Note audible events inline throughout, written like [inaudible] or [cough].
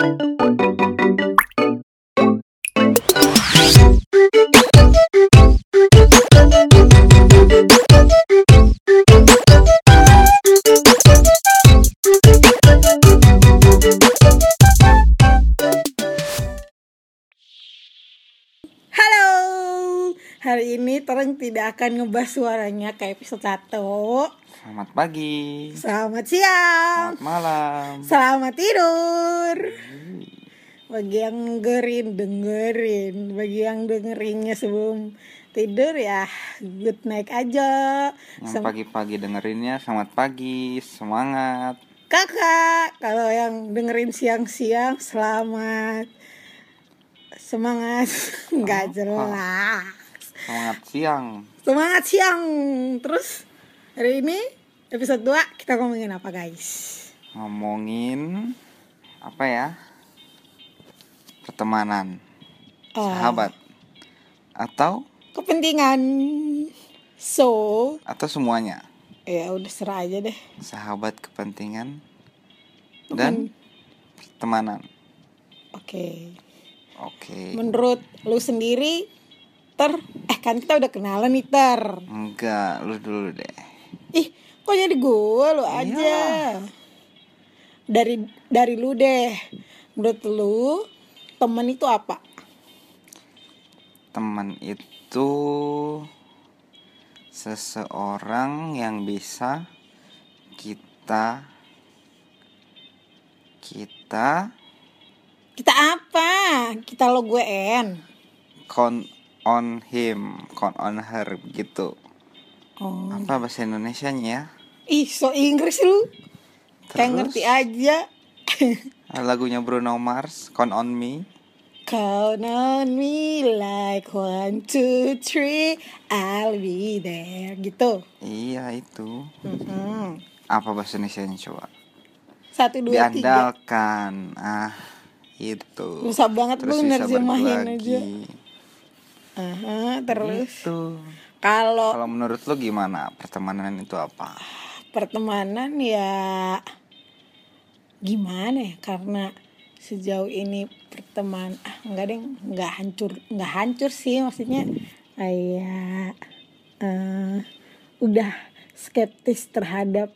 Halo, hari ini Tereng tidak akan ngebahas suaranya kayak episode 1 Selamat pagi, Selamat siang, selamat malam. selamat tidur. Bagi yang dengerin, dengerin. Bagi yang dengerinnya sebelum tidur ya good night aja. Yang pagi-pagi dengerinnya selamat pagi, semangat. Kakak, kalau yang dengerin siang-siang selamat Semangat, [laughs] nggak jelas. Semangat siang. Semangat siang. Terus hari ini episode 2 kita ngomongin apa guys? Ngomongin apa ya? Pertemanan, Oh, sahabat. Atau Kepentingan. So, atau semuanya. ya udah serah aja deh. Sahabat kepentingan dan pertemanan. Oke. Oke. Menurut lu sendiri ter eh kan kita udah kenalan nih ter. Enggak, lu dulu deh. Ih, kok jadi gue lu aja. Dari dari lu deh. Menurut lu temen itu apa? Teman itu seseorang yang bisa kita kita Kita apa? Kita lo gue N. count on him, count on her gitu. Oh. Apa bahasa Indonesianya ya? Ih, so Inggris lu. Kayak Terus? ngerti aja. [laughs] Lagunya Bruno Mars, Count on Me. Count on me like one, two, three, I'll be there. Gitu. Iya itu. Mhm. Apa bahasa Indonesianya coba? Satu, dua, tiga. Diandalkan. Ah, itu. Susah banget Terus lu nerjemahin aja. Aha, terus Gitu. Kalau Kalau menurut lo gimana? Pertemanan itu apa? pertemanan ya gimana ya? Karena sejauh ini pertemanan ah enggak deh nggak hancur nggak hancur sih maksudnya kayak eh, udah skeptis terhadap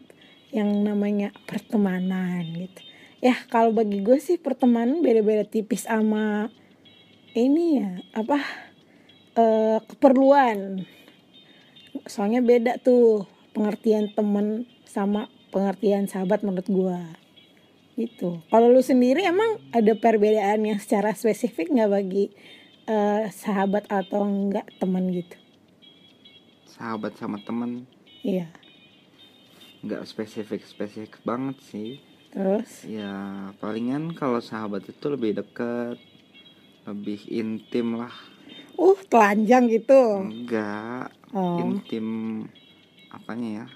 yang namanya pertemanan gitu ya kalau bagi gue sih pertemanan beda-beda tipis sama ini ya apa eh, keperluan soalnya beda tuh pengertian temen sama pengertian sahabat menurut gua. Gitu. Kalau lu sendiri emang ada perbedaan yang secara spesifik nggak bagi eh, sahabat atau enggak teman gitu? Sahabat sama temen? Iya. Nggak spesifik spesifik banget sih. terus? Ya palingan kalau sahabat itu lebih dekat, lebih intim lah. uh telanjang gitu. Enggak oh intim apanya ya?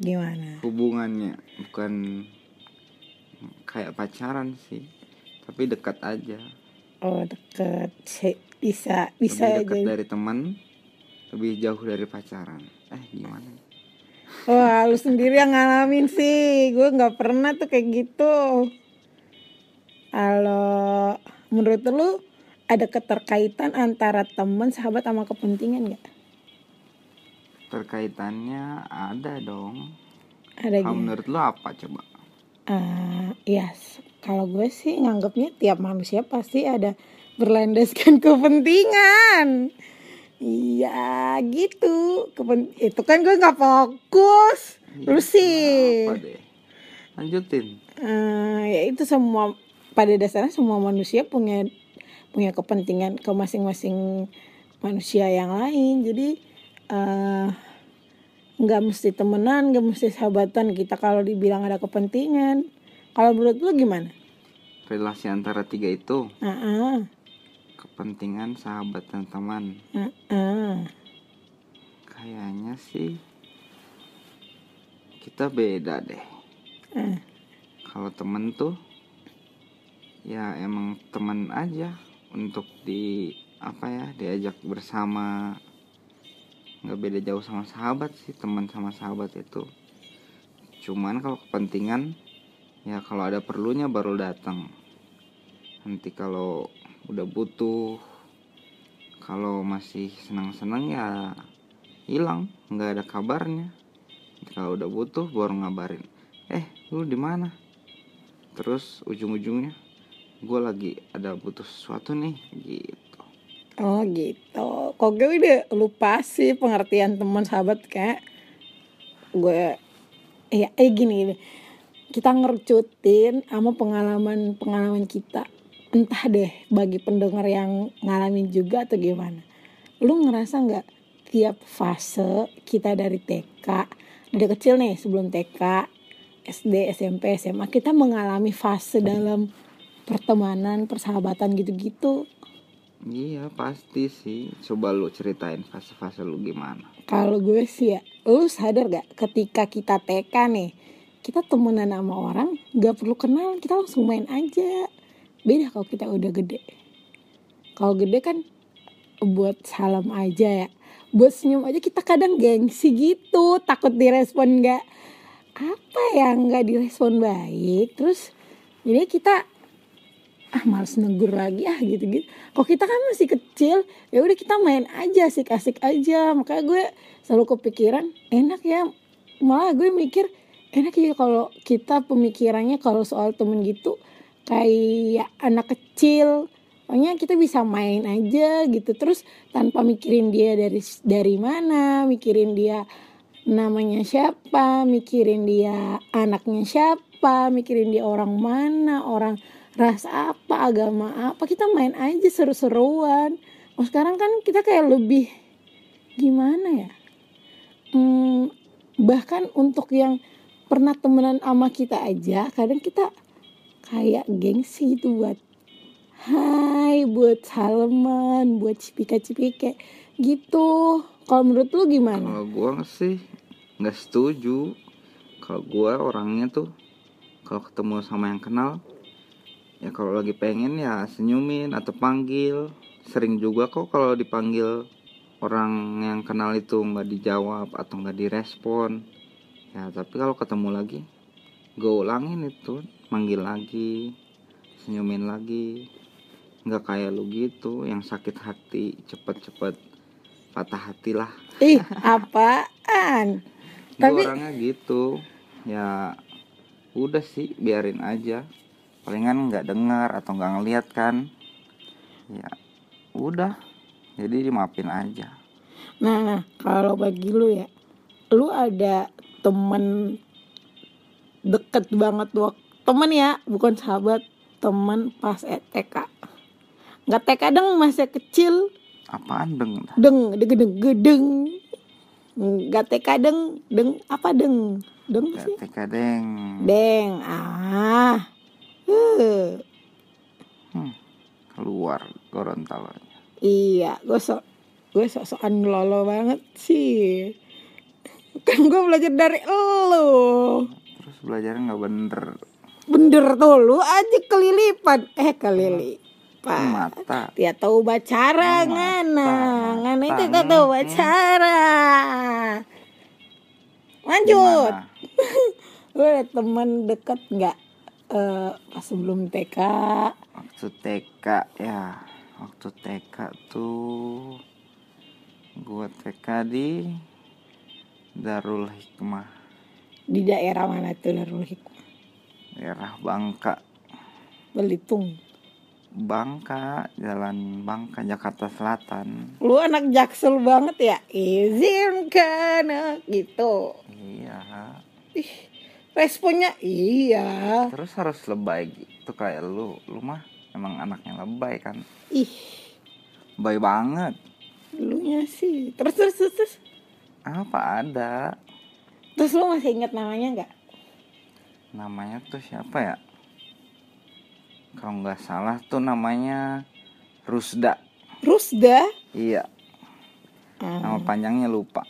gimana Hubungannya bukan kayak pacaran sih, tapi dekat aja. oh deket Si- bisa bisa lebih dekat dari teman, lebih jauh dari pacaran. Eh gimana? Wah, lu sendiri yang ngalamin sih. Gue nggak pernah tuh kayak gitu. Kalau menurut lu ada keterkaitan antara teman, sahabat sama kepentingan nggak? Terkaitannya ada dong. Ada Kalau gitu. menurut lo apa coba? Ah, ya, s- kalau gue sih nganggapnya tiap manusia pasti ada berlandaskan [laughs] kepentingan. Iya, gitu. Kepen itu kan gue nggak fokus. Lu sih. Lanjutin. Eh, ya itu semua pada dasarnya semua manusia punya punya kepentingan ke masing-masing manusia yang lain jadi eh, nggak mesti temenan nggak mesti sahabatan kita kalau dibilang ada kepentingan kalau menurut lu gimana Relasi antara tiga itu ah kepentingan sahabat dan teman. ah, ah. Kayaknya sih kita beda deh. Ah. Kalau temen tuh ya emang teman aja untuk di apa ya diajak bersama nggak beda jauh sama sahabat sih teman sama sahabat itu. Cuman kalau kepentingan ya kalau ada perlunya baru datang. Nanti kalau udah butuh kalau masih senang-senang ya hilang nggak ada kabarnya. Kalau udah butuh baru ngabarin eh lu di mana? Terus ujung-ujungnya gue lagi ada butuh sesuatu nih gitu Oh gitu. Kok gue udah lupa sih pengertian teman sahabat kayak gue ya eh gini gini. Kita ngerucutin sama pengalaman pengalaman kita. Entah deh bagi pendengar yang ngalamin juga atau gimana. Lu ngerasa nggak tiap fase kita dari TK dari kecil nih sebelum TK SD SMP SMA kita mengalami fase dalam pertemanan persahabatan gitu-gitu iya pasti sih coba lu ceritain fase-fase lu gimana Kalau gue sih ya, lu sadar gak ketika kita TK nih, kita temenan sama orang, gak perlu kenal, kita langsung main aja. Beda kalau kita udah gede. Kalau gede kan buat salam aja ya. Buat senyum aja kita kadang gengsi gitu, takut direspon gak apa ya nggak direspon baik. Terus jadi kita ah males negur lagi ah gitu gitu kok kita kan masih kecil ya udah kita main aja asik asik aja. Makanya gue selalu kepikiran enak ya. Malah gue mikir enak ya kalau kita pemikirannya kalau soal temen gitu kayak anak kecil. Pokoknya kita bisa main aja gitu. Terus tanpa mikirin dia dari dari mana mikirin dia namanya siapa mikirin dia anaknya siapa mikirin dia orang mana orang ras apa agama apa kita main aja seru-seruan. Oh sekarang kan kita kayak lebih gimana ya? Hmm, bahkan untuk yang pernah temenan sama kita aja kadang kita kayak gengsi gitu buat hai buat salaman buat cipika-cipika gitu. Kalau menurut lu gimana? Kalau gua sih nggak setuju. Kalau gua orangnya tuh kalau ketemu sama yang kenal ya kalau lagi pengen ya senyumin atau panggil. Sering juga kok kalau dipanggil orang yang kenal itu nggak dijawab atau nggak direspon. Ya tapi kalau ketemu lagi gue ulangin itu manggil lagi senyumin lagi. Nggak kayak lu gitu yang sakit hati cepet-cepet patah hati lah. Ih apaan? Gue Tapi- orangnya gitu. Ya udah sih biarin aja palingan nggak dengar atau nggak ngeliat kan ya udah jadi dimaafin aja Nah, nah, kalau bagi lu ya, lu ada temen deket banget tuh, temen ya, bukan sahabat, temen pas E TK. Nggak TK deng, masih kecil, apaan deng deng, deng, deng, gedeng. Nggak TK deng, deng, apa deng? Deng sih? TK deng Deng, ah. Uh, hmm, keluar Gorontalo iya, gue sok, gue sok-sokan lolo banget sih. Kan gue belajar dari elu. terus belajarnya nggak bener. Bener tuh lu aja kelilipan. Eh kelilipan. Mata. Dia tahu bacara ngana. Ngana itu gak tahu bacara. Lanjut? [laughs] Lu ada temen deket gak eh Pas sebelum TK waktu TK ya. Waktu TK tuh gua TK di Darul Hikmah. Di daerah mana tuh Darul Hikmah? Daerah Bangka. Belitung. Bangka Jalan Bangka Jakarta Selatan. Lu anak jaksel banget ya? Izinkan gitu. Iya Responnya iya. Terus harus lebay gitu kayak lu lu mah emang anaknya lebay kan? Ih. Lebay banget. Dulunya sih. Terus terus terus, terus. apa ada? Terus lu masih ingat namanya nggak? namanya tuh siapa ya? Kalau nggak salah tuh namanya Rusda. Rusda? iya. Ah, nama panjangnya lupa.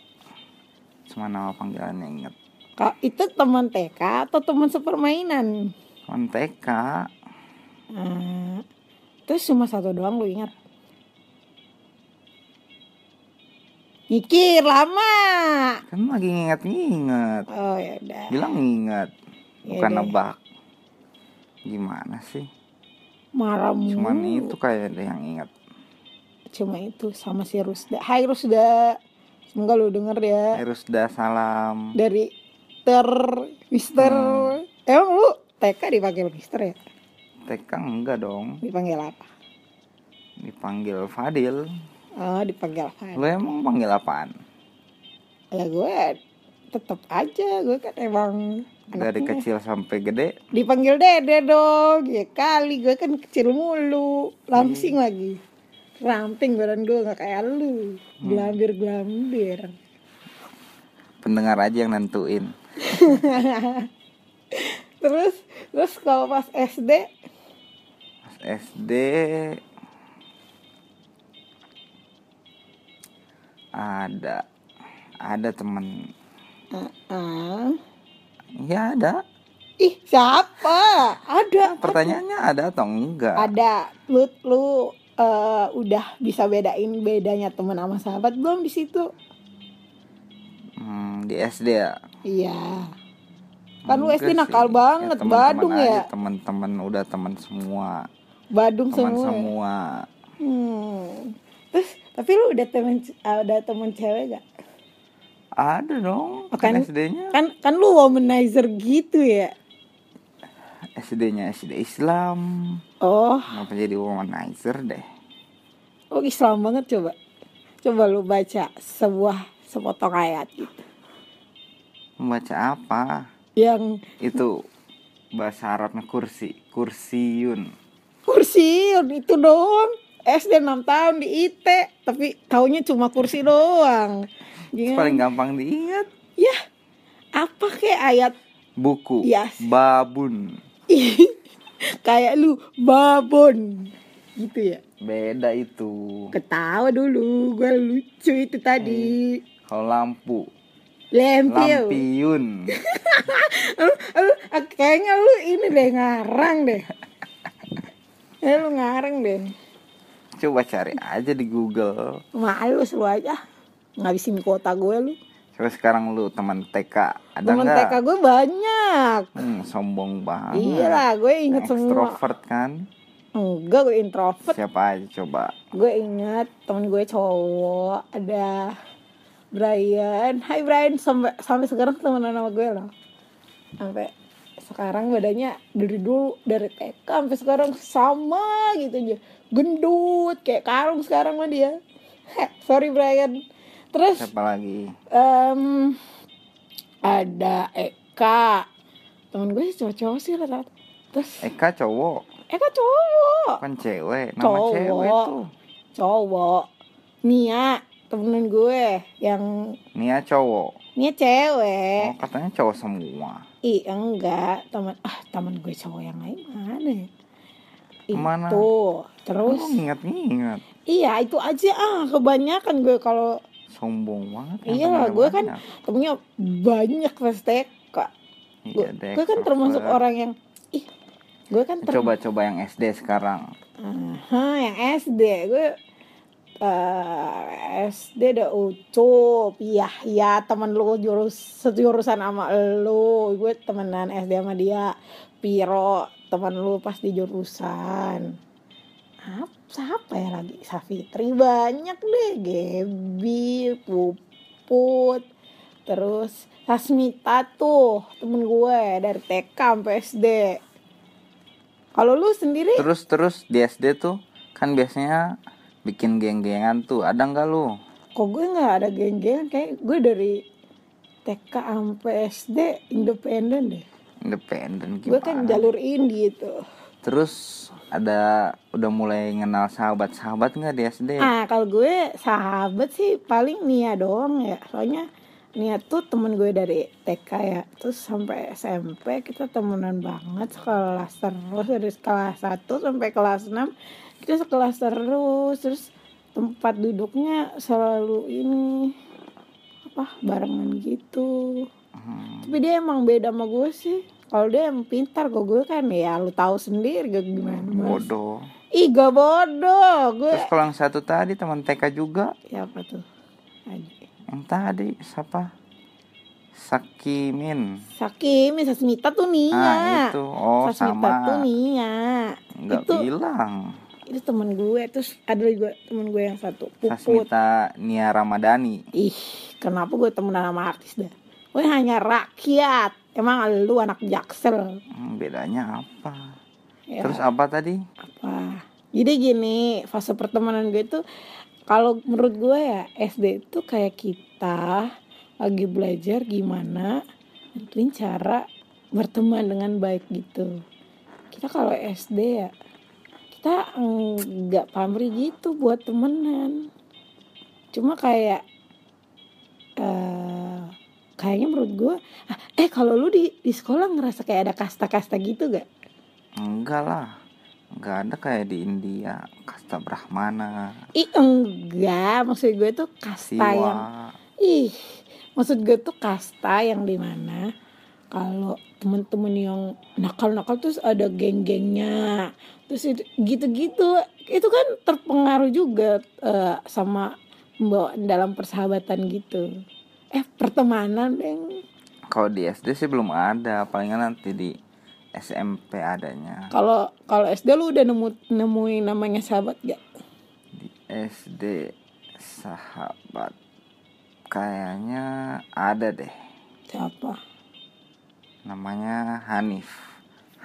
Cuma nama panggilannya inget Kak, itu teman TK atau teman sepermainan? Teman TK Ah, terus cuma satu doang lu ingat? Mikir lama. kan lagi nginget-nginget Oh ya udah. bilang nginget Ya bukan udah. nebak gimana sih marah mulu cuman itu kayak ada yang ingat cuma itu sama si Rusda Hai Rusda semoga lu denger ya Terus dah salam dari ter Mister. Emang lu TK dipanggil Mister ya? TK enggak dong. Dipanggil apa? Dipanggil Fadil. Oh dipanggil apa lu emang panggil apaan? Ya gue tetep aja gue kan emang dari anaknya. kecil sampai gede? Dipanggil dede dong ya kali. Gue kan kecil mulu langsing lagi. Ramping badan gue nggak kayak lu. Gelambir gelambir pendengar aja yang nentuin [laughs] terus terus kalau pas SD Pas SD ada. Ada temen. Uh, ya ada. Ih siapa? Ada. Pertanyaannya ada atau enggak? Ada. Lu lu eh, udah bisa bedain bedanya teman sama sahabat belum di situ Hmm, di SD ya iya kan lu SD sih. nakal banget teman-teman Badung aja, ya teman-teman udah teman semua Badung teman semua ya? semua Hmm. Terus tapi lu udah temen ada temen cewek gak? ada dong Oh, kan kan- SD-nya Kan kan lu womanizer gitu ya. SD-nya SD Islam Oh, kenapa jadi womanizer deh lu Islam banget coba. Coba lu baca sebuah sepotong ayat gitu. membaca apa Yang itu bahasa Arabnya kursi kursiun kursi itu doang. SD 6 tahun di IT, tapi taunya cuma kursi doang. Gimana? paling gampang diingat Ya, apa kayak ayat buku Yes. babun kayak lu babon gitu ya? beda itu Ketawa dulu, gue lucu itu tadi. Kalau lampu Lempil. lampiun [laughs] Lu, lu, kayaknya lu ini deh ngarang deh. Eh lu ngarang deh. coba cari aja di Google Malu lu aja. Ngabisin kuota gue lu. coba sekarang lu teman TK ada nggak TK gue banyak. hmm, sombong banget Iya lah, gue inget Yang semua. extrovert kan Enggak, gue introvert. siapa aja coba Gue inget temen gue cowok ada Brian. Hai Brian, sampai sampai sekarang temenan sama gue loh. Sampai sekarang badannya dari dulu dari TK sampai sekarang sama gitu aja. Gendut kayak karung sekarang mah dia. Sorry Brian. Terus siapa lagi em, ada Eka. Temen gue sih cowok-cowok sih rata Terus Eka cowok Eka cowok. kan cewek nama Cowok. cewek tuh cowok Nia temenan gue yang Nia cowok. Nia cewek. Oh katanya cowok semua. Ih enggak. Teman ah teman gue cowok yang lain mana ya? Mana? itu terus? Oh, ingat-ingat iya itu aja. Ah kebanyakan gue kalau sombong banget yang Iya, temennya gue kan banyak. temennya banyak TK gue, Iya gue kan termasuk orang yang ih gue kan coba-coba yang SD sekarang. Aha, yang SD gue eh SD ada Ucup, Yahya temen lu jurus sejurusan sama lu, gue temenan SD sama dia, Piro temen lu pas di jurusan. Apa siapa ya lagi? Safitri banyak deh, Gebi, Puput, terus Sasmita tuh temen gue dari TK sampai SD. Kalau lu sendiri terus terus di SD tuh kan biasanya bikin geng-gengan tuh ada nggak lu? Kok gue nggak ada geng-geng kayak gue dari TK sampai SD independen deh. Independen gue gimana kan jalur indie tuh terus ada udah mulai kenal sahabat-sahabat nggak di SD ah kalau gue sahabat sih paling Nia doang ya. Soalnya Nia tuh temen gue dari TK ya. Terus sampai SMP kita temenan banget sekelas terus dari kelas 1 sampai kelas 6 kita sekelas terus. Terus tempat duduknya selalu ini apa barengan gitu. Hmm, tapi dia emang beda sama gue sih. Kalau dia emang pintar kok gue kan ya lu tahu sendiri gak gimana. Mas bodoh. Ih gak bodoh. Gue terus kalau yang satu tadi teman TK juga. Siapa tuh? Aji. Yang tadi siapa Sakimin. Sakimi Sasmita tuh Nia Ah, itu. Oh, Sasmita sama. tuh Nia Enggak itu- bilang. itu temen gue terus ada juga temen gue yang satu Puput Sasmita Nia Ramadhani. ih kenapa gue temenan sama artis dah gue hanya rakyat emang lu anak jaksel Hmm, bedanya apa? ya Terus apa tadi? apa jadi gini fase pertemanan gue tuh kalau menurut gue ya SD itu kayak kita lagi belajar gimana nentuin cara berteman dengan baik gitu. Kita kalau SD ya kita nggak pamri gitu buat temenan. Cuma kayak eh kayaknya menurut gue ah, eh kalau lu di di sekolah ngerasa kayak ada kasta-kasta gitu gak Enggak lah. Enggak ada kayak di India, kasta Brahmana, Ih enggak, maksud gue tuh kasta yang Siwa. ih, maksud gue tuh kasta yang di mana kalau temen-temen yang nakal-nakal terus ada geng-gengnya, terus itu- gitu-gitu, itu kan terpengaruh juga eh, sama membawa dalam persahabatan gitu. Eh pertemanan deng. Kalau di SD sih belum ada, palingan nanti di SMP adanya. Kalau kalau SD lu udah nemu nemuin namanya sahabat gak? Di SD sahabat kayaknya ada deh. Siapa? Namanya Hanif.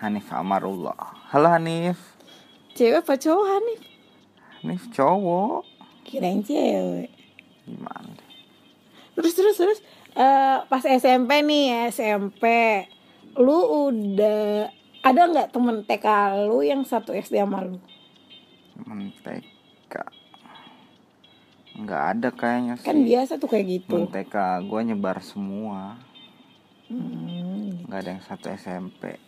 Hanif Amarullah. Halo Hanif. Cewek apa cowok Hanif? Hanif cowok. Kirain cewek. Gimana? terus terus terus eh, pas SMP nih SMP lu udah ada nggak temen TK lu yang satu SD sama lu Menteka. Nggak ada kayaknya sih. kan biasa tuh kayak gitu Menteka gue nyebar semua. hmm, Nggak ada yang satu SMP.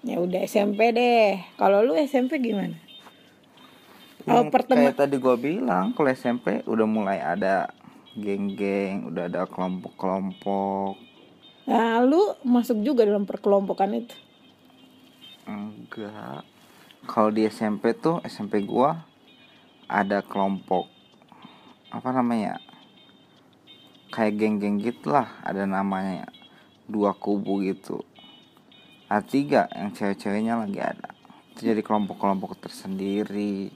ya udah SMP deh kalau lu SMP gimana Oh, Yang pertema- kayak tadi gue bilang kalau SMP udah mulai ada geng-geng, udah ada kelompok-kelompok. Nah masuk juga dalam perkelompokan itu Enggak. Kalau di SMP tuh SMP gua ada kelompok apa namanya? Kayak geng-geng gitulah, ada namanya dua kubu gitu. A3 yang cewek-ceweknya lagi ada. Itu jadi kelompok-kelompok tersendiri.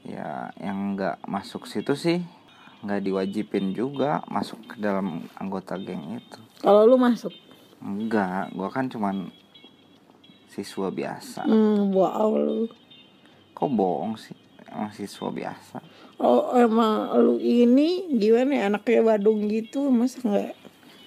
Ya, yang nggak masuk situ sih nggak diwajibin juga masuk ke dalam anggota geng itu. kalau lu masuk Enggak, gua kan cuman siswa biasa. hmm, wow lu Kok bohong sih? Emang siswa biasa. oh emang lu ini gimana ya anaknya Badung gitu masa nggak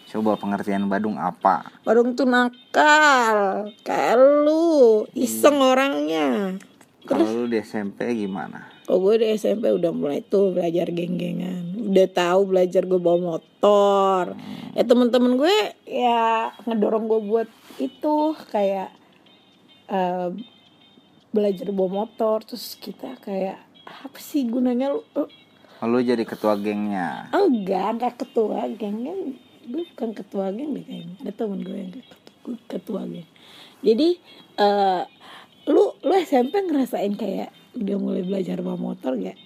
Coba pengertian Badung apa? Badung tuh nakal kayak lu iseng orangnya Kalau lu di SMP gimana? Oh gue di SMP udah mulai tuh belajar geng-gengan. Udah tahu belajar gue bawa motor. Ya temen-temen gue ya ngedorong gue buat itu Kayak eh, belajar bawa motor. Terus kita kayak apa sih gunanya lu Eh, Oh, lu jadi ketua gengnya. Enggak, enggak ketua geng. Kan Gue bukan ketua geng deh kayaknya. Ada temen gue yang ketua, ketua geng. Jadi eh lu lu SMP ngerasain kayak udah mulai belajar bawa motor gak?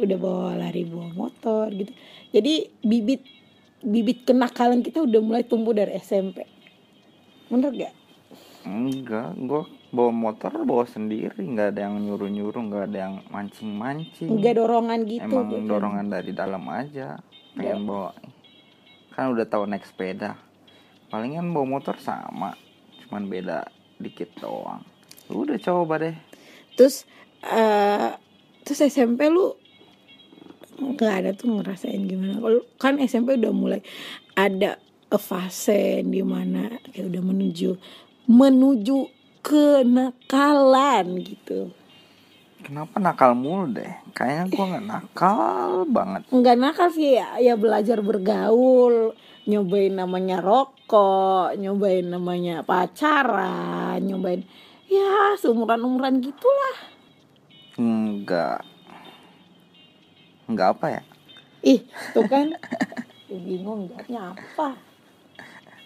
Udah bawa lari bawa motor gitu Jadi bibit bibit kenakalan kita udah mulai tumbuh dari SMP Bener gak? Enggak, gua bawa motor bawa sendiri, nggak ada yang nyuruh-nyuruh, nggak ada yang mancing-mancing. Enggak dorongan gitu Emang gue kan. dorongan dari dalam aja. Pengen bawa. Kan udah tahu naik sepeda. Palingan bawa motor sama, cuman beda dikit doang. Udah coba deh. Terus eh terus SMP lu nggak ada tuh ngerasain gimana kalau kan SMP udah mulai ada fase di mana kayak udah menuju menuju kenakalan gitu Kenapa nakal mulu deh? Kayaknya gua nggak nakal banget. nggak nakal sih ya, ya belajar bergaul nyobain namanya rokok nyobain namanya pacaran nyobain ya seumuran umuran gitulah Enggak. Enggak apa ya? ih tuh kan [laughs] bingung jawabnya apa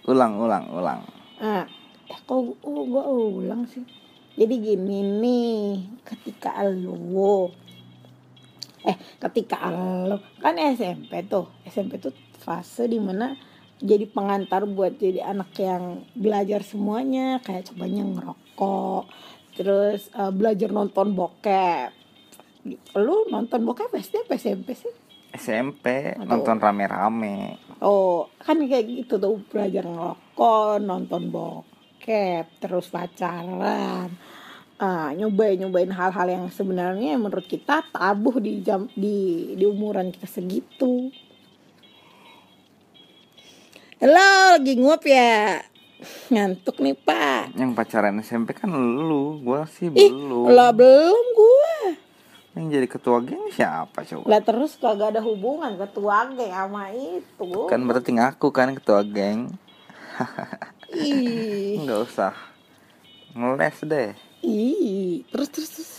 Ulang, ulang, ulang. ah eh, kok oh, gua ulang sih jadi gini nih ketika lo eh ketika lo kan SMP tuh SMP tuh fase di mana jadi pengantar buat jadi anak yang belajar semuanya kayak cobanya ngerokok terus eh, belajar nonton bokep. Lu nonton bokep SD apa SMP sih? SMP Atau- nonton rame-rame. Oh kan kayak gitu tuh belajar ngerokok nonton bokep terus pacaran. Ah nyobain nyobain hal-hal yang sebenarnya menurut kita tabu di jam di di umuran kita segitu. Halo lagi nguap ya ngantuk nih pak. Yang pacaran SMP kan lu gua sih ih belum. lah belum gua. Yang jadi ketua geng siapa coba? Lah terus kagak ada hubungan ketua geng sama itu. Kan berarti ngaku kan ketua geng. [laughs] Ih. Nggak usah ngeles deh. Ih, terus terus terus.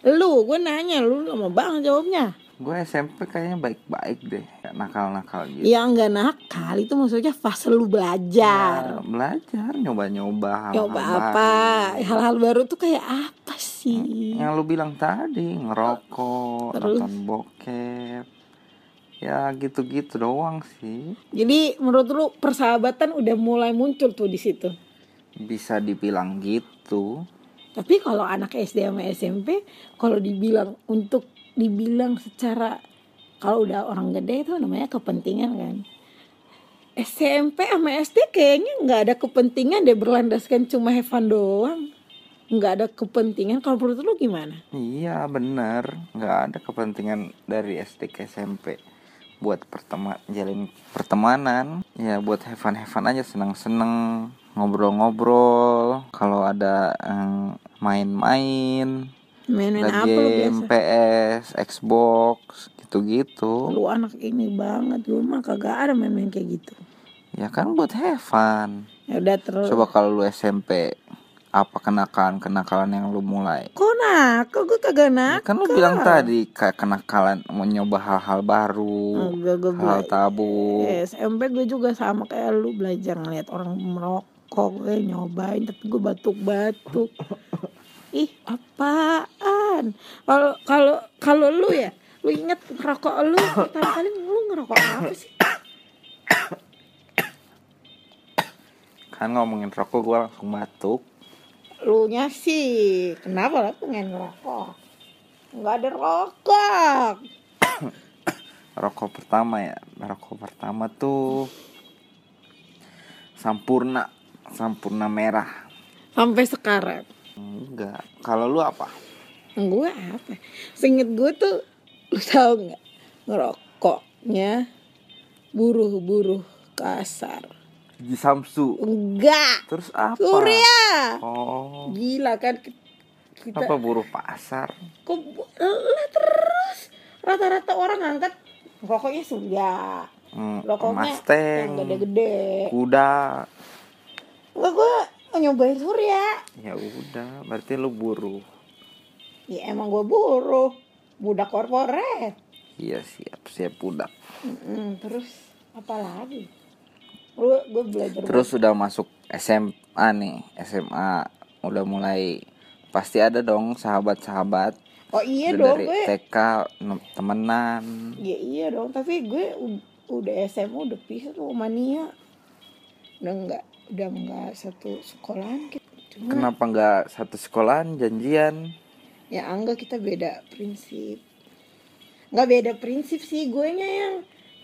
Lu, gue nanya, lu lama banget jawabnya. Gue SMP kayaknya baik-baik deh Nggak nakal-nakal gitu Ya enggak nakal, itu maksudnya fase lu belajar. Ya, belajar nyoba-nyoba hal-hal baru. apa? Hal-hal baru tuh kayak apa sih? yang lu bilang tadi ngerokok Terus? nonton bokep ya gitu-gitu doang sih Jadi menurut lu persahabatan udah mulai muncul tuh di situ. bisa dibilang gitu Tapi kalau anak SD sama SMP, kalau dibilang untuk dibilang secara kalau udah orang gede itu namanya kepentingan kan. SMP sama SD kayaknya nggak ada kepentingan deh berlandaskan cuma have fun doang. Nggak ada kepentingan. Kalau menurut lu gimana? iya bener nggak ada kepentingan dari SD ke SMP buat pertema jalin pertemanan ya buat have fun aja seneng-seneng ngobrol-ngobrol kalau ada yang main-main Main-main apa lu biasa? PS Xbox gitu-gitu Lu anak ini banget, gue mah kagak ada main-main kayak gitu. ya kan buat have fun Ya udah terus. coba kalau lu SMP apa kenakalan kenakalan yang lu mulai Kok nakal? Gue kagak nakal. kan lu bilang tadi kayak kenakalan mau nyoba hal-hal baru Enggak, gue hal tabu Ya, SMP gue juga sama kayak lu belajar ngeliat orang merokok gue nyobain tapi gue batuk-batuk ih apaan? Kalau kalau kalau lu ya lu inget ngerokok lu pertama kali lu ngerokok apa sih? Kan ngomongin rokok gua langsung batuk. Lu nya sih kenapa lu pengen ngerokok? Nggak ada rokok. Rokok pertama ya rokok pertama tuh sampurna sampurna merah. Sampai sekarang enggak. Kalau lu apa? Gue apa? Seinget gue tuh lu tau nggak? Ngerokoknya buruh-buruh kasar. Di Samsu. Enggak. Terus apa? Surya oh. Gila kan kita apa buruh pasar? Kok lah terus. Rata-rata orang angkat rokoknya Surya hmm, rokoknya yang gede-gede. kuda. Enggak gue nyobain Surya? Ya udah berarti lu buruh. Ya emang gue buruh. Budak korporat. Iya siap siap budak. Mm-mm, terus apa lagi? Lu gue belajar terus sudah masuk SMA nih SMA udah mulai pasti ada dong sahabat-sahabat. Oh iya Udah dong dari gue. TK temenan. Ya iya dong, tapi gue udah SMA udah pisah tuh sama Nia. Udah enggak, udah enggak satu sekolahan kita. Cuma kenapa nggak satu sekolahan janjian ya enggak kita beda prinsip. Enggak beda prinsip sih, gue nya yang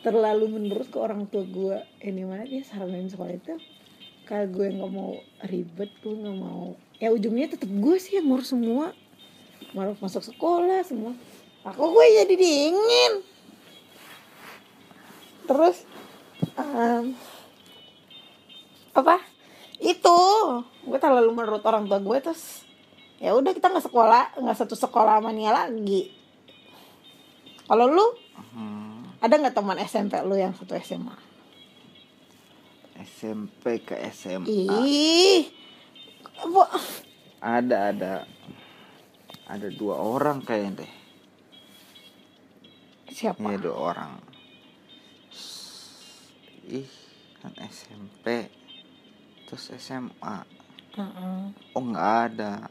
terlalu menurut ke orang tua gue. Ini mana dia saranin sekolah itu? Kalau gue nggak mau ribet, gue nggak mau. Ya ujungnya tetap gue sih yang ngurus semua. Mau masuk sekolah semua. Aku gue jadi dingin. Terus em, apa? Itu. Gue terlalu menurut orang tua gue terus ya udah kita nggak sekolah nggak satu sekolah sama Nia lagi. Kalau lu? Hmm, ada nggak teman SMP lu yang satu SMA? SMP ke SMA Ih, bu, ada ada. Ada dua orang kayaknya deh. Siapa? Iya dua orang. Ih kan SMP terus SMA Heeh, oh nggak ada.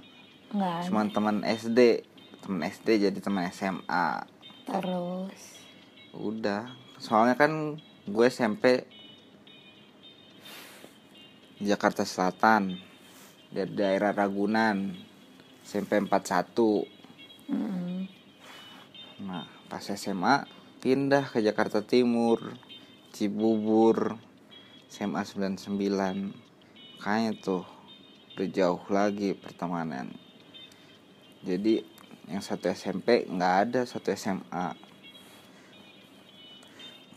Nggak ada. cuman teman SD teman SD jadi teman SMA Terus, udah. Soalnya kan gue SMP Jakarta Selatan. Dari daerah Ragunan. SMP 41 Mm. nah pas SMA pindah ke Jakarta Timur Cibubur SMA 99 makanya tuh udah jauh lagi pertemanan. Jadi yang satu SMP nggak ada satu SMA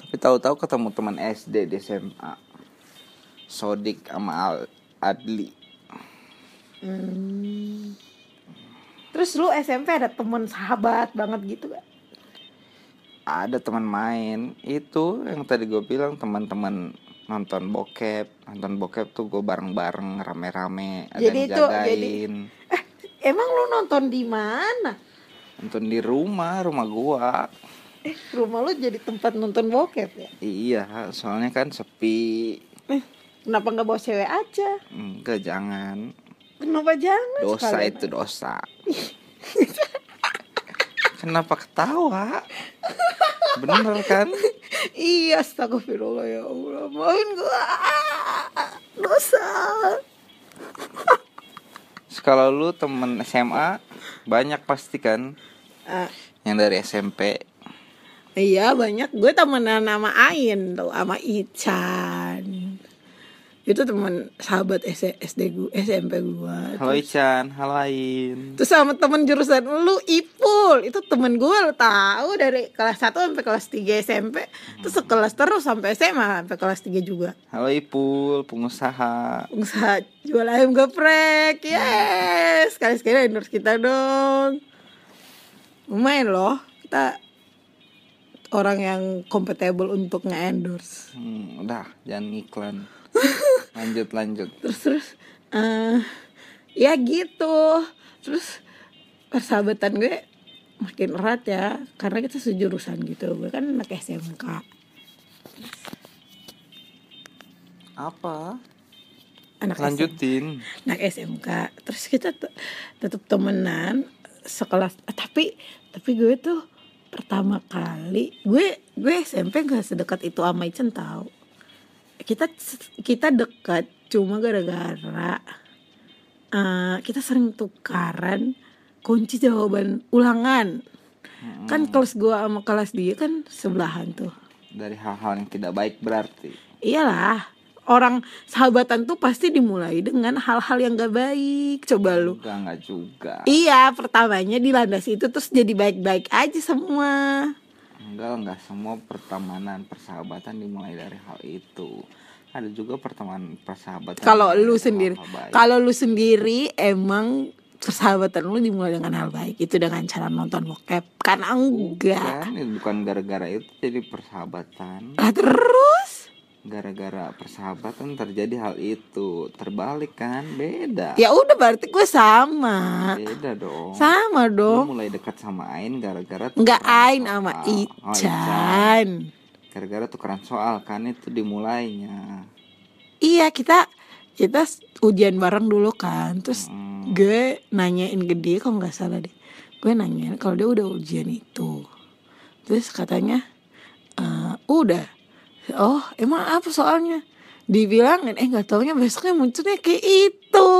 tapi tahu-tahu ketemu teman SD di SMA Sodik sama Al- Adli. Hmm. Terus lu SMP ada temen sahabat banget gitu gak? ada teman main. Itu yang tadi gue bilang teman-teman nonton bokep nonton bokep tuh gue bareng-bareng rame-rame ada Jadi yang itu- jagain Emang lu nonton di mana? nonton di rumah rumah gua Eh, rumah lu jadi tempat nonton bokep ya? iya soalnya kan sepi Eh, kenapa nggak bawa cewek aja? enggak jangan Kenapa jangan? dosa sekalian? itu dosa [laughs] kenapa ketawa bener kan Iya, astagfirullah ya Allah. Maafin gua. Dosa. kalau lu temen SMA banyak pasti kan Ah, yang dari SMP iya banyak. Gue temenan sama Ain tuh, sama Ican. Itu teman sahabat SD gue, SMP gue. halo Ican halo Ain. Terus sama temen jurusan lu Ipul. Itu temen gue lu tahu dari kelas 1 sampai kelas 3 SMP Terus sekelas terus sampai SMA sampai kelas 3 juga. Halo Ipul pengusaha. Pengusaha jual ayam geprek. Yes Sekali-sekali endorse kita dong. Lumayan loh Kita orang yang kompatibel untuk nge-endorse. Hmm, udah jangan iklan. [laughs] lanjut lanjut. terus terus eh ya gitu terus persahabatan gue makin erat ya karena kita sejurusan gitu gue kan anak SMK Apa? anak SMK, Lanjutin. anak SMK terus kita te- tetap temenan sekelas eh, tapi tapi gue tuh pertama kali gue gue SMP gak sedekat itu sama Icen tau kita kita dekat cuma gara-gara eh, kita sering tukaran kunci jawaban ulangan kan kelas gue sama kelas dia kan sebelahan tuh Dari hal-hal yang tidak baik berarti. iyalah orang sahabatan tuh pasti dimulai dengan hal-hal yang gak baik coba lu Enggak enggak juga. Iya, pertamanya dilandasi itu terus jadi baik-baik aja semua. Enggak enggak semua pertemanan persahabatan dimulai dari hal itu. Ada juga pertemanan persahabatan. Kalau lu sendiri, kalau lu sendiri emang persahabatan lu dimulai dengan hal baik itu dengan cara nonton bokep kan enggak Bukan, bukan gara-gara itu jadi persahabatan. lah terus Gara-gara persahabatan terjadi hal itu. Terbalik kan? Beda. ya udah berarti gue sama Beda dong. sama Lu dong mulai dekat sama Ain gara-gara enggak tukeran Ain sama soal. Oh, Ican Gara-gara tukeran soal kan itu dimulainya. iya kita kita ujian bareng dulu kan terus Hmm. gue nanyain ke dia kalau nggak salah deh gue nanyain kalau dia udah ujian itu terus katanya "Eh, udah oh emang apa soalnya. Dibilangin eh nggak taunya besoknya munculnya kayak itu.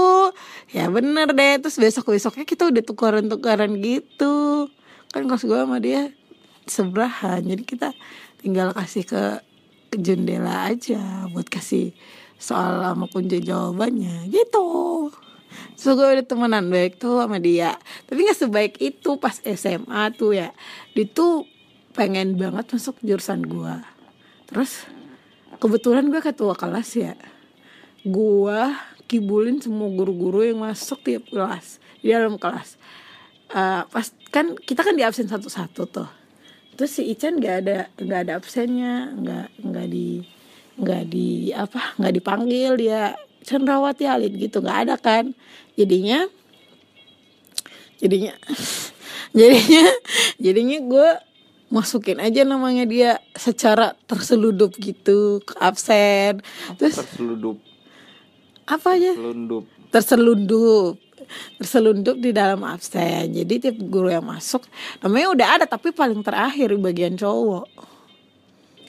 Ya bener deh. Terus besok besoknya kita udah tukaran tukaran gitu. Kan kelas gue sama dia sebelahan. Jadi kita tinggal kasih ke, ke jendela aja buat kasih soal sama kunci jawabannya. Gitu. So gue udah temenan baik tuh sama dia. Tapi gak sebaik itu pas SMA tuh ya. Dia tuh pengen banget masuk jurusan gue Terus kebetulan gue ketua kelas ya. Gue kibulin semua guru-guru yang masuk tiap kelas Di dalam kelas. Eh, Pas kan kita kan di absen satu-satu tuh. Terus si Ican gak ada nggak ada absennya nggak nggak di nggak di apa nggak dipanggil dia. Cenderawati Alin gitu. Nggak ada kan. Jadinya jadinya [laughs] jadinya jadinya gue masukin aja namanya dia secara terseludup gitu ke absen. Terus Terselundup, apa aja? Selundup. terselundup terselundup di dalam absen. Jadi tiap guru yang masuk namanya udah ada tapi paling terakhir di bagian cowok.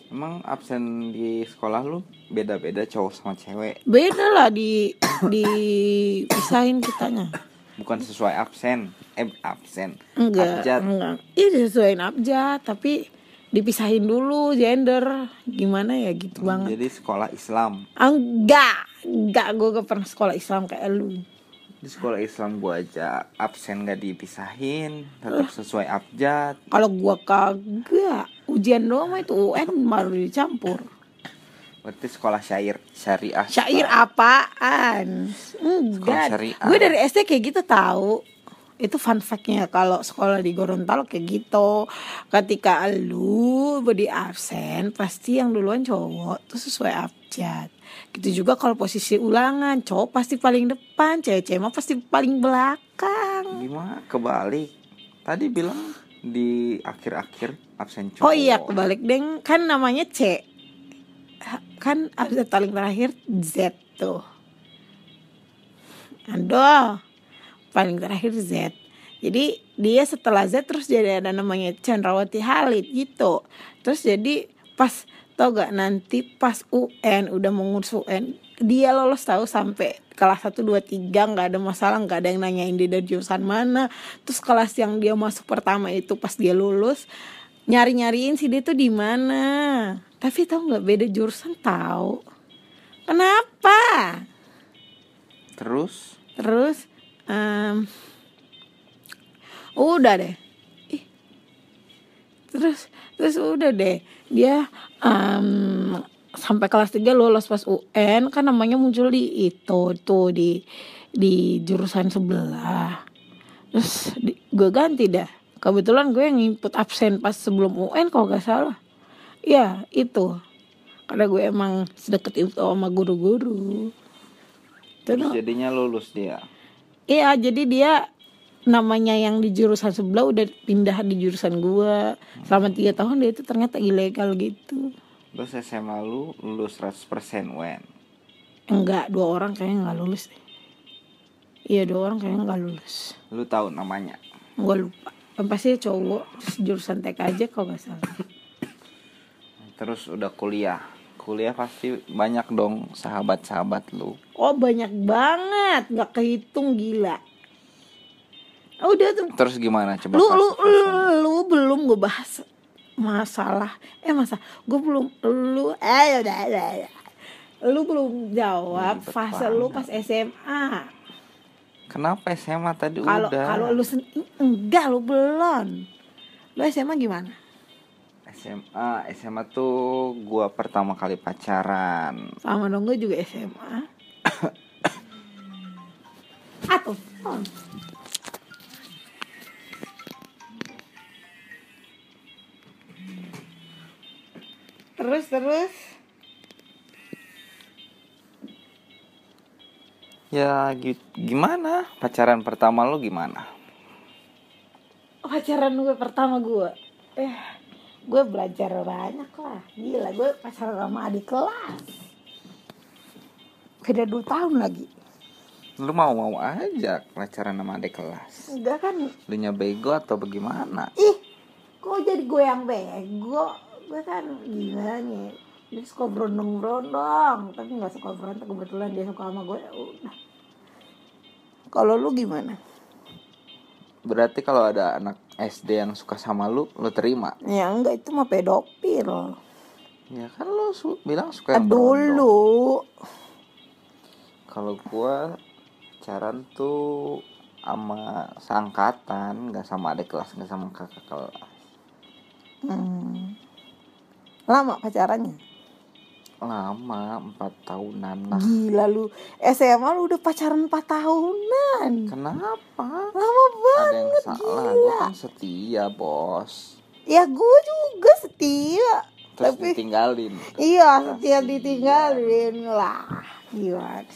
Emang absen di sekolah lu beda-beda cowok sama cewek? beda lah di dipisahin kitanya Bukan sesuai absen, eh absen. enggak Abjad. enggak iya disesuaiin abjad tapi dipisahin dulu gender gimana ya gitu banget Jadi sekolah Islam. enggak enggak gue gak pernah sekolah Islam kayak lu Di sekolah Islam gua aja absen gak dipisahin, tetap sesuai abjad. kalau gua kagak ujian doang itu UN baru dicampur Berarti sekolah syair syariah. syair apaan enggak syariah. gue dari SD kayak gitu tahu itu fun factnya kalau sekolah di Gorontalo kayak gitu ketika lu beri absen pasti yang duluan cowok tuh sesuai abjad gitu juga kalau posisi ulangan cowok pasti paling depan cewek-cewek mah pasti paling belakang Gimana? Kebalik. Tadi bilang di akhir-akhir absen cowok. oh iya kebalik deng kan namanya C kan abjad paling terakhir Z tuh. Aduh paling terakhir Z. Jadi dia setelah Z terus jadi ada namanya Chandrawati Halid gitu. Terus jadi pas tau gak nanti pas UN udah mengurus UN dia lolos tahu sampai kelas 1, 2, 3 nggak ada masalah nggak ada yang nanyain dia dari jurusan mana. Terus kelas yang dia masuk pertama itu pas dia lulus nyari nyariin sih dia tuh di mana? Tapi tahu nggak beda jurusan tahu kenapa? Terus? Terus em, udah deh. Ih. terus terus udah deh. Dia em, sampai kelas 3 lulus pas UN kan namanya muncul di itu tuh di di jurusan sebelah. Terus di, gue ganti dah kebetulan gue yang input absen pas sebelum UN kalau gak salah ya itu karena gue emang sedekat itu sama guru-guru terus jadinya lulus dia. Iya, jadi dia namanya yang di jurusan sebelah udah pindah di jurusan gua. Selama tiga tahun dia itu ternyata ilegal gitu. Terus SMA lu lulus 100% UN. Enggak, dua orang kayaknya nggak lulus deh. Iya, dua orang kayaknya nggak lulus. Lu tahu namanya? Gua lupa. Yang pasti cowok terus jurusan TK aja kalau nggak salah. Terus udah kuliah. Kuliah pasti banyak dong sahabat-sahabat lu. Oh banyak banget, nggak kehitung gila. Oh, Udah tuh Terus gimana coba lu lu, lu, lu belum gue bahas masalah eh masa gue belum lu eh udah udah, udah. lu belum jawab fase lu pas SMA Kenapa SMA tadi kalau udah? kalau lu sen- enggak lu belum lu SMA gimana? SMA, SMA tuh gua pertama kali pacaran. sama dong gue juga SMA [coughs] atau terus terus Ya gi- gimana? Pacaran pertama lu gimana? pacaran gue pertama gue eh gue belajar banyak lah gila gue pacaran sama adik kelas beda dua tahun lagi Lu mau-mau aja pacaran sama adik kelas. enggak kan Lu nya bego atau bagaimana? ih kok jadi gue yang bego gue kan gimana nih dia suka berondong berondong tapi nggak suka berantem kebetulan dia suka sama gue ya udah kalau lu gimana Berarti kalau ada anak SD yang suka sama lu, lu terima. ya enggak itu mah pedofil Ya kan lu su- bilang suka yang dulu Kalau gua pacaran tuh sama seangkatan, nggak sama adik kelas, nggak sama kakak kelas. Hmm. Lama pacarannya? Lama, empat tahunan lah. Gila lu. SMA lu udah pacaran 4 tahunan. Kenapa? Lama Ada banget. yang salah, gila. gua kan setia bos. Ya gue juga setia. Terus Tapi ditinggalin. iya setia ditinggalin lah. Gila.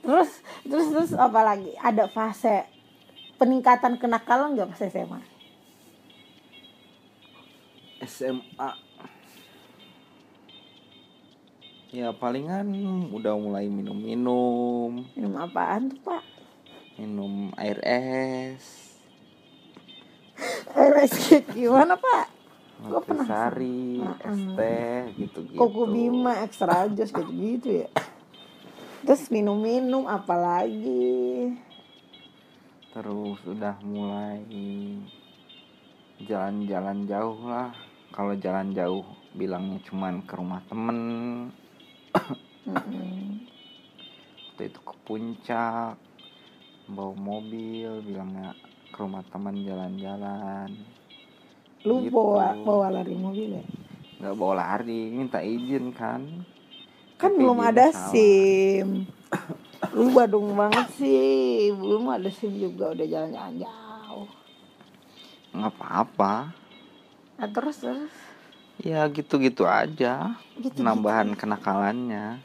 Terus terus terus apa lagi? Ada fase peningkatan kenakalan nggak pas SMA? SMA Ya palingan udah mulai minum-minum Minum apaan tuh pak? Minum air es [laughs] RSG gimana pak? Gua pernah Nutrisari, Heeh. es teh gitu-gitu. Koko Bima extra jos gitu gitu ya terus minum-minum apalagi Terus udah mulai jalan-jalan jauh lah. Kalau jalan jauh bilangnya cuman ke rumah temen. Waktu itu ke puncak bawa mobil bilangnya ke rumah teman jalan-jalan. Lu Gitu. bawa bawa lari mobil ya? Nggak bawa lari minta izin kan. Kan Tapi belum ada salah. sim. Lu badung banget sih. Belum ada sim juga udah jalan-jalan jauh. Nggak apa-apa. Nah terus terus? Ya gitu-gitu aja gitu nambahan kenakalannya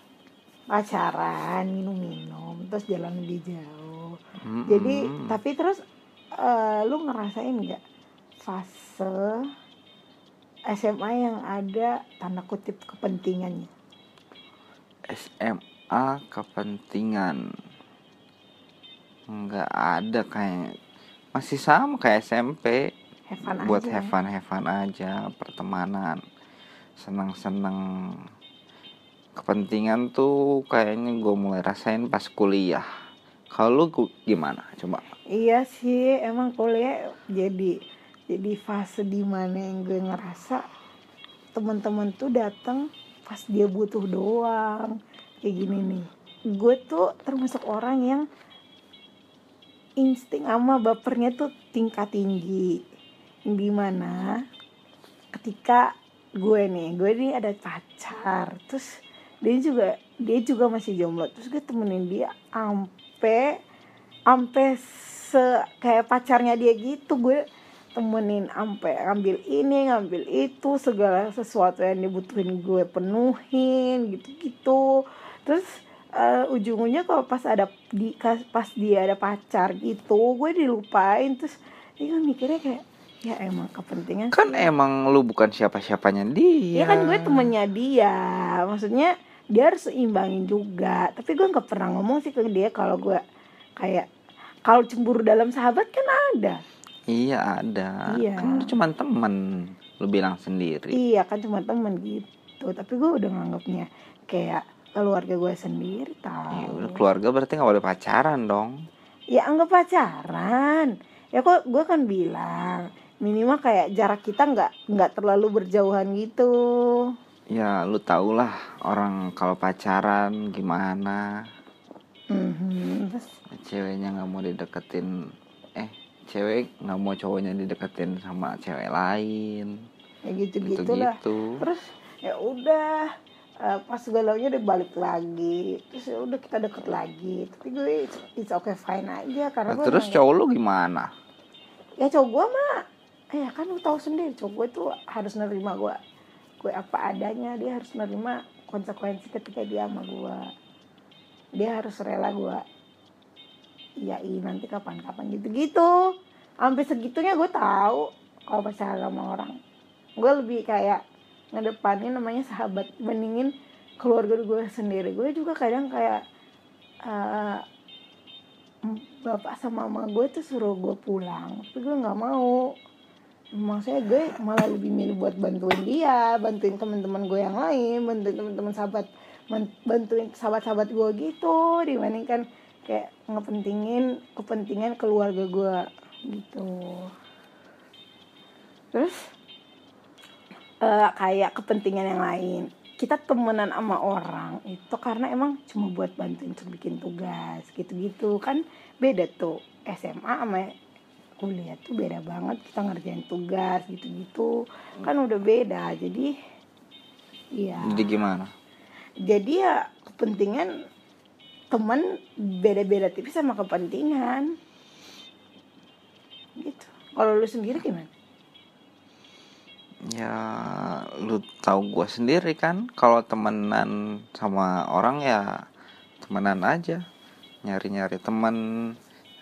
pacaran minum-minum terus jalan lebih jauh. Mm-mm. jadi tapi terus eh, lu ngerasain nggak fase SMA yang ada tanda kutip kepentingannya? SMA kepentingan? Nggak ada kayak masih sama kayak SMP have buat aja. have fun have fun aja pertemanan senang senang kepentingan tuh kayaknya gue mulai rasain pas kuliah. Kalau lu gimana? Coba. Iya sih, emang kuliah jadi jadi fase di mana yang gue ngerasa teman-teman tuh datang pas dia butuh doang. Kayak gini nih. Gue tuh termasuk orang yang insting sama bapernya tuh tingkat tinggi. Di mana ketika gue nih, gue nih ada pacar, terus dia juga dia juga masih jomblo, terus gue temenin dia ampe ampe se kayak pacarnya dia gitu. Gue temenin ampe ngambil ini ngambil itu segala sesuatu yang dibutuhin gue penuhin gitu gitu terus eh, ujung-ujungnya kalau pas ada di pas dia ada pacar gitu gue dilupain. Terus dia kan mikirnya kayak ya emang kepentingan kan sih. emang lu bukan siapa siapanya dia. Ya kan gue temennya dia. Maksudnya dia harus seimbangin juga. Tapi gue nggak pernah ngomong sih ke dia kalau gue kayak kalau cemburu dalam sahabat kan ada. Iya ada. Iya. kan lu cuman temen. Lu bilang sendiri. Iya kan cuma temen gitu. Tapi gue udah nganggapnya kayak keluarga gue sendiri ya udah tahu keluarga berarti nggak boleh pacaran dong. Ya anggap pacaran. Ya kok gue kan bilang minimal kayak jarak kita nggak nggak terlalu berjauhan gitu. Ya lu tau lah orang kalau pacaran gimana. Mhm. terus? Ceweknya nggak mau dideketin eh cewek nggak mau cowoknya dideketin sama cewek lain. Ya gitu gitu gitulah gitu terus ya udah eh, pas galaunya udah balik lagi. Terus ya udah kita deket lagi. Tapi gue it's, it's okay fine aja karena gue terus cowok lu gimana? Ya cowok gue mah ya kan lu tahu sendiri cowok gue tuh harus nerima gue gue apa adanya dia harus nerima konsekuensi ketika dia sama gue dia harus rela gue iyain nanti kapan-kapan gitu-gitu. Sampai segitunya gue tahu kalau pacaran sama orang. Gue lebih kayak ngedepanin namanya sahabat mendingin keluarga gue sendiri. Gue juga kadang kayak eh, bapak sama mama gue tuh suruh gue pulang tapi gue nggak mau maksudnya gue malah lebih milih buat bantuin dia bantuin teman-teman gue yang lain bantuin teman-teman sahabat bantuin sahabat-sahabat gue gitu dibandingkan kayak ngepentingin kepentingan keluarga gue gitu. Terus eh, kayak kepentingan yang lain. Kita temenan sama orang itu karena emang cuma buat bantuin untuk bikin tugas gitu-gitu. Kan beda tuh SMA sama kuliah tuh beda banget kita ngerjain tugas gitu-gitu. Kan udah beda jadi iya jadi gimana? Jadi ya kepentingan teman beda-beda tipis sama kepentingan. Gitu. Kalau lu sendiri gimana? Ya lu tahu gua sendiri kan kalau temenan sama orang ya temenan aja. Nyari-nyari temen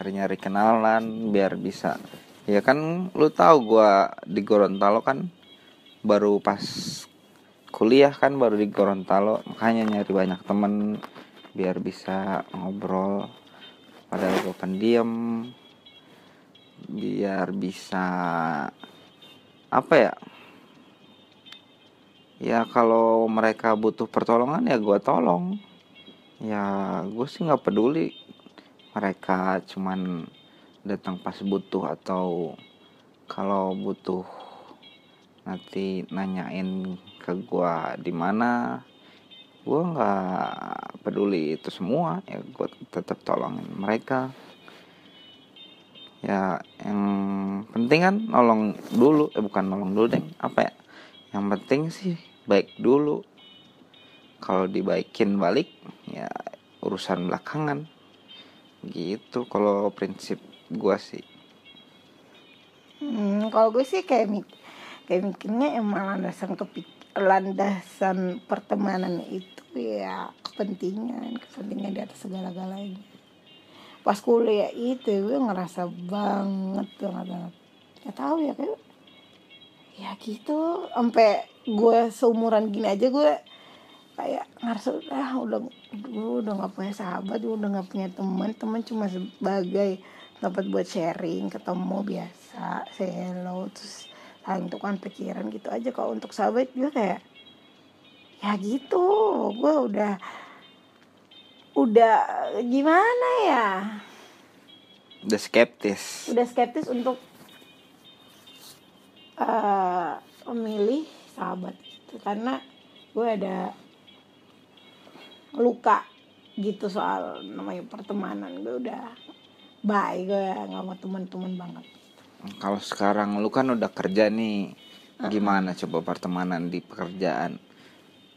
nyari-nyari kenalan biar bisa. Ya kan lu tahu gua di Gorontalo kan baru pas kuliah kan baru di Gorontalo makanya nyari banyak temen biar bisa ngobrol. Padahal gue pendiam biar bisa apa ya ya kalau mereka butuh pertolongan ya gue tolong. Ya gue sih nggak peduli mereka cuman datang pas butuh atau kalau butuh nanti nanyain ke gue di mana gue nggak peduli itu semua ya gue tetap tolongin mereka. Ya yang penting kan nolong dulu eh bukan nolong dulu deh apa ya yang penting sih baik dulu. Kalau dibaikin balik ya urusan belakangan gitu kalau prinsip gue sih. Hmm, kalau gue sih kayak mik kayak mikirnya emang landasan kepik landasan pertemanan itu ya kepentingan kepentingan di atas segala-galanya. Pas kuliah itu gue ngerasa banget banget banget. Gak tahu ya kayak ya gitu. Sampai gue seumuran gini aja gue kayak ngerasa ah udah gue udah nggak punya sahabat gue udah nggak punya teman teman cuma sebagai tempat buat sharing ketemu biasa say hello terus saling tukar pikiran gitu aja. Kalau untuk sahabat gue kayak ya gitu gue udah udah gimana ya? Udah skeptis. Udah skeptis untuk eh memilih sahabat gitu. Karena gue ada luka gitu soal namanya pertemanan. Gue udah bye gue nggak mau teman-teman banget. Kalau sekarang lu kan udah kerja nih gimana coba pertemanan di pekerjaan?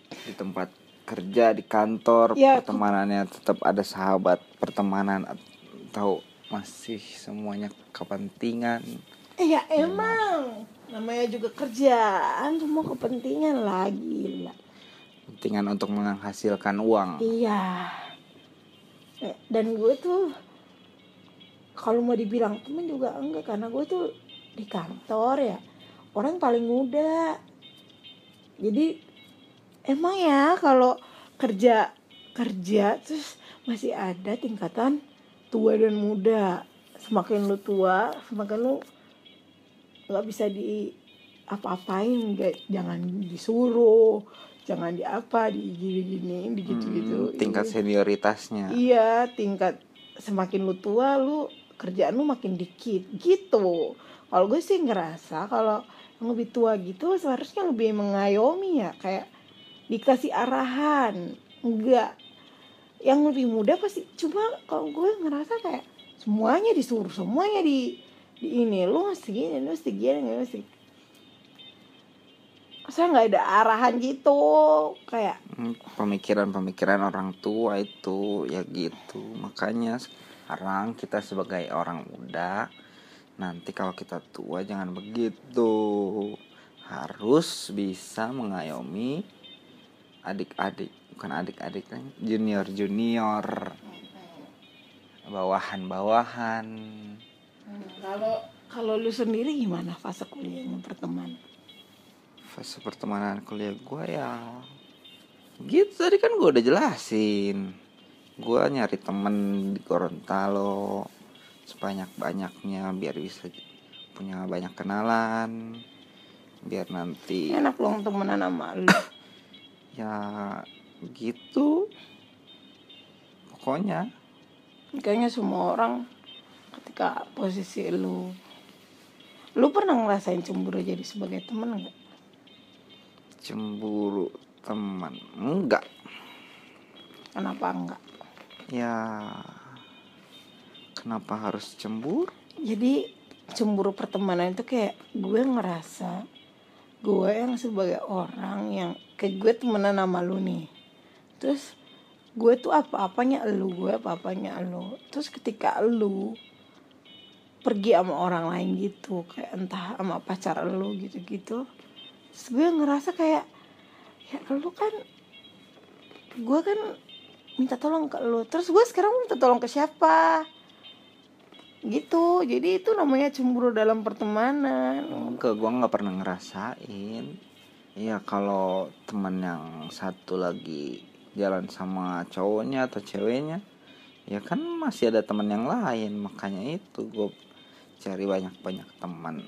Di tempat kerja di kantor Ya, pertemanannya tetap ada sahabat pertemanan atau masih semuanya kepentingan? Eh ya emang. Namanya juga kerjaan semua kepentingan lagi lah. Kepentingan untuk menghasilkan uang Iya. Eh, Dan gue tuh kalau mau dibilang temen juga enggak karena gue tuh di kantor ya orang paling muda. Jadi emang ya kalau kerja kerja terus masih ada tingkatan tua dan muda. Semakin lu tua, semakin lu nggak bisa di apa-apain jangan disuruh jangan di apa di gini gini di gitu gitu Hmm, tingkat senioritasnya. Iya tingkat semakin lu tua lu kerjaan lu makin dikit gitu. Kalau gue sih ngerasa kalau yang lebih tua gitu seharusnya lebih mengayomi ya kayak dikasih arahan. Enggak. Yang lebih muda pasti cuma kalau gue ngerasa kayak semuanya disuruh semuanya di di ini lu mesti gini lu mesti gini lu mesti saya nggak ada arahan gitu? Kayak Hmm, pemikiran-pemikiran orang tua itu ya gitu. Makanya sekarang kita sebagai orang muda nanti kalau kita tua jangan begitu. Harus bisa mengayomi adik-adik bukan adik-adik kan junior junior bawahan-bawahan kalau kalau lu sendiri gimana fase kuliahnya pertemanan fase pertemanan kuliah gue ya gitu. Tadi kan gue udah jelasin. Gue nyari temen di Gorontalo sebanyak banyaknya biar bisa punya banyak kenalan biar nanti enak loh temenan sama lu. [coughs] Ya gitu. Pokoknya. Kayaknya semua orang ketika posisi lu lu pernah ngerasain cemburu jadi sebagai temen nggak cemburu teman enggak kenapa enggak ya kenapa harus cemburu? Jadi cemburu pertemanan itu kayak gue ngerasa gue yang sebagai orang yang kayak gue temenan sama lu nih. Terus gue tuh apa-apanya lu gue apa-apanya lu. Terus ketika lu pergi sama orang lain gitu kayak entah sama pacar lu gitu-gitu terus gue ngerasa kayak ya lu kan gue kan minta tolong ke lu terus gue sekarang minta tolong ke siapa gitu jadi itu namanya cemburu dalam pertemanan Enggak, gue nggak pernah ngerasain. Iya kalau teman yang satu lagi jalan sama cowoknya atau ceweknya, ya kan masih ada teman yang lain. Makanya itu gue cari banyak-banyak teman.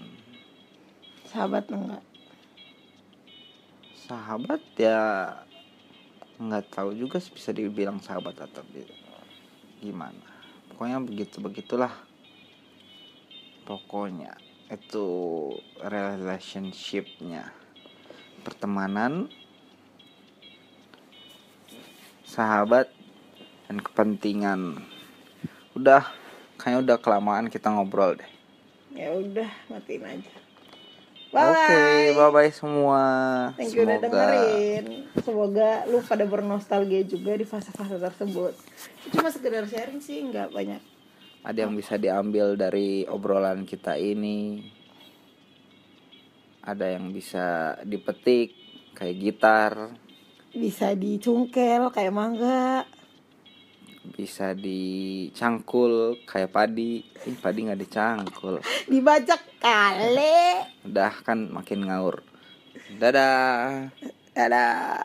sahabat enggak sahabat ya nggak tahu juga bisa dibilang sahabat atau gimana. Pokoknya begitu begitulah. Pokoknya itu relationshipnya. Pertemanan sahabat dan kepentingan. Udah kayaknya udah kelamaan kita ngobrol deh. Ya udah matiin aja oke bye bye bye semua Thank you udah dengerin. Semoga lu pada bernostalgia juga di fase-fase tersebut. Cuma sekedar sharing sih, nggak banyak. ada yang bisa diambil dari obrolan kita ini ada yang bisa dipetik kayak gitar Bisa dicungkel kayak mangga. Bisa dicangkul kayak padi Ih, padi nggak dicangkul Dibajak kale. udah kan makin ngaur dadah Dadah.